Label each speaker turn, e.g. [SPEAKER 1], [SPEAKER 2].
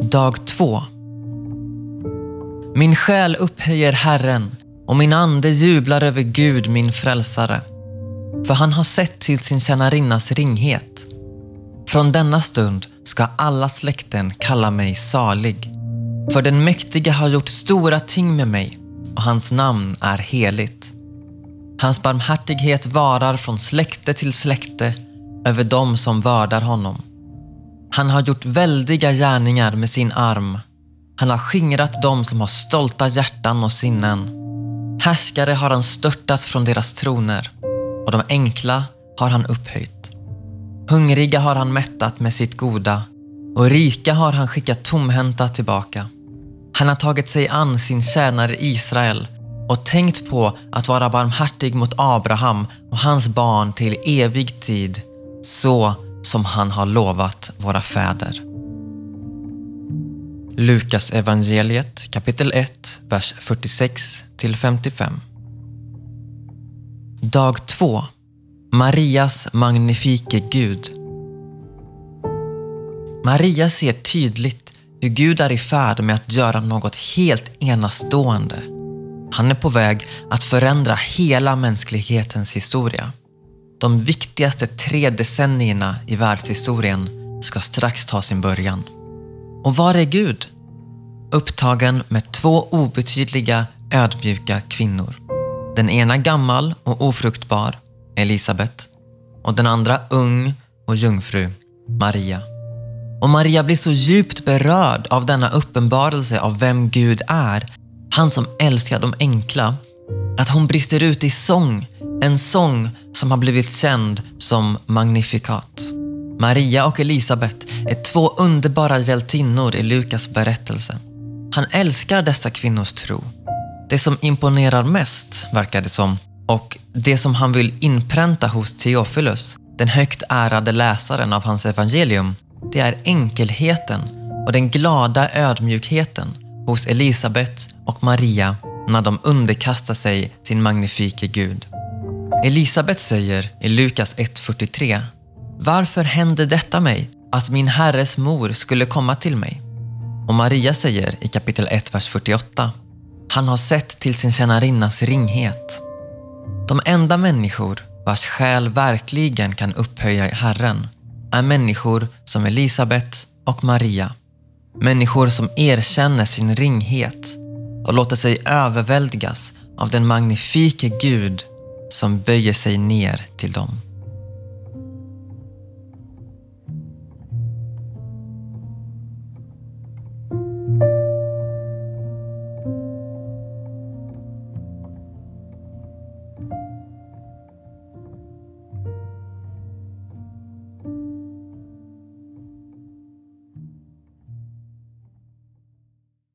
[SPEAKER 1] Dag 2 Min själ upphöjer Herren och min ande jublar över Gud, min frälsare. För han har sett till sin tjänarinnas ringhet. Från denna stund ska alla släkten kalla mig salig. För den mäktige har gjort stora ting med mig och hans namn är heligt. Hans barmhärtighet varar från släkte till släkte över dem som vördar honom. Han har gjort väldiga gärningar med sin arm. Han har skingrat dem som har stolta hjärtan och sinnen. Härskare har han störtat från deras troner och de enkla har han upphöjt. Hungriga har han mättat med sitt goda och rika har han skickat tomhänta tillbaka. Han har tagit sig an sin tjänare Israel och tänkt på att vara barmhärtig mot Abraham och hans barn till evig tid, så som han har lovat våra fäder. Lukas evangeliet kapitel 1, vers 46 55. Dag 2. Marias magnifike Gud. Maria ser tydligt hur Gud är i färd med att göra något helt enastående. Han är på väg att förändra hela mänsklighetens historia. De viktigaste tre decennierna i världshistorien ska strax ta sin början. Och var är Gud? Upptagen med två obetydliga, ödmjuka kvinnor. Den ena gammal och ofruktbar, Elisabet, och den andra ung och jungfru, Maria. Och Maria blir så djupt berörd av denna uppenbarelse av vem Gud är, han som älskar de enkla, att hon brister ut i sång, en sång som har blivit känd som Magnificat. Maria och Elisabet är två underbara hjältinnor i Lukas berättelse. Han älskar dessa kvinnors tro. Det som imponerar mest, verkar det som, och det som han vill inpränta hos Theophilus, den högt ärade läsaren av hans evangelium, det är enkelheten och den glada ödmjukheten hos Elisabet och Maria när de underkastar sig sin magnifike Gud. Elisabet säger i Lukas 1.43 Varför hände detta mig, att min herres mor skulle komma till mig? Och Maria säger i kapitel 1, vers 48 Han har sett till sin tjänarinnas ringhet. De enda människor vars själ verkligen kan upphöja Herren är människor som Elisabet och Maria. Människor som erkänner sin ringhet och låter sig överväldigas av den magnifike Gud som böjer sig ner till dem.